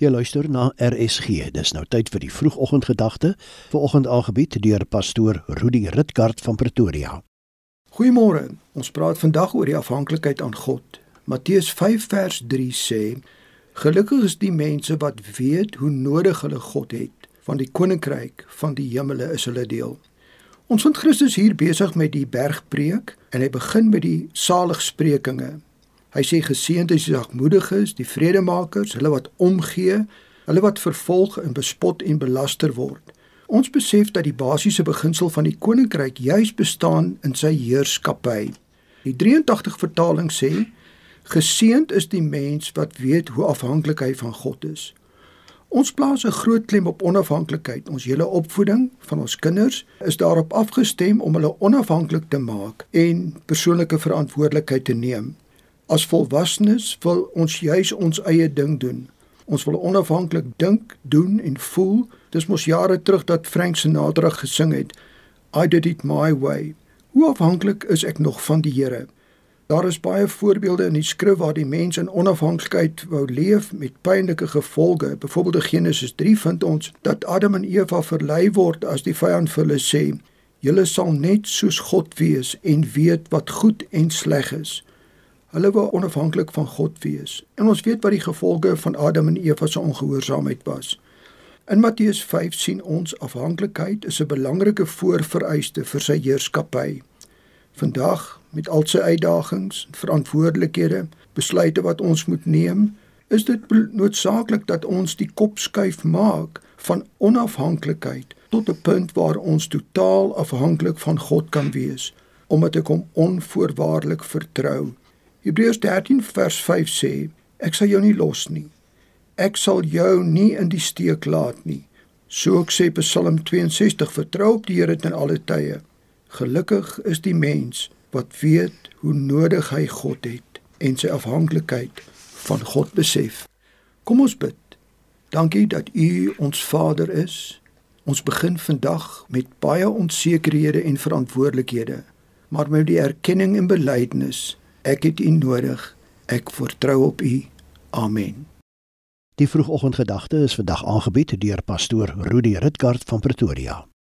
Jy luister na RSG. Dis nou tyd vir die vroegoggendgedagte. Vanoggend aangebied deur pastoor Rudi Ritkart van Pretoria. Goeiemôre. Ons praat vandag oor die afhanklikheid aan God. Matteus 5 vers 3 sê: Gelukkig is die mense wat weet hoe nodig hulle God het, want die koninkryk van die hemele is hulle deel. Ons vind Christus hier besig met die bergpreek en hy begin met die saligsprekinge. Hy sê geseënd is die sagmoediges, die vredemakers, hulle wat omgee, hulle wat vervolg en bespot en belaster word. Ons besef dat die basiese beginsel van die koninkryk juis bestaan in sy heerskappy. Die 83 vertaling sê: Geseënd is die mens wat weet hoe afhanklik hy van God is. Ons plaas 'n groot klem op onafhanklikheid. Ons hele opvoeding van ons kinders is daarop afgestem om hulle onafhanklik te maak en persoonlike verantwoordelikheid te neem. As volwassenes wil ons juis ons eie ding doen. Ons wil onafhanklik dink, doen en voel. Dis mos jare terug dat Frank Sinatra gesing het, I did it my way. Hoe afhanklik is ek nog van die Here? Daar is baie voorbeelde in die skrif waar die mens in onafhanklikheid wou leef met pynlike gevolge. Byvoorbeeld in Genesis 3 vind ons dat Adam en Eva verlei word as die vyand vir hulle sê: "Julle sal net soos God wees en weet wat goed en sleg is." Hulle wou onafhanklik van God wees. En ons weet wat die gevolge van Adam en Eva se ongehoorsaamheid was. In Matteus 5 sien ons afhanklikheid is 'n belangrike voorvereiste vir sy heerskappy. Vandag met al sy uitdagings, verantwoordelikhede, besluite wat ons moet neem, is dit noodsaaklik dat ons die kop skuif maak van onafhanklikheid tot 'n punt waar ons totaal afhanklik van God kan wees omdat ek hom onvoorwaardelik vertrou Hebreërs 13 vers 5 sê: Ek sal jou nie los nie. Ek sal jou nie in die steek laat nie. So ek sê Psalm 62: Vertrou op die Here ten alle tye. Gelukkig is die mens wat weet hoe nodig hy God het en sy afhanklikheid van God besef. Kom ons bid. Dankie dat U ons Vader is. Ons begin vandag met baie onsekerhede en verantwoordelikhede, maar met die erkenning en belydenis Ek het U nodig. Ek vertrou op U. Amen. Die vroegoggendgedagte is vandag aangebied deur pastoor Rudi Ritkart van Pretoria.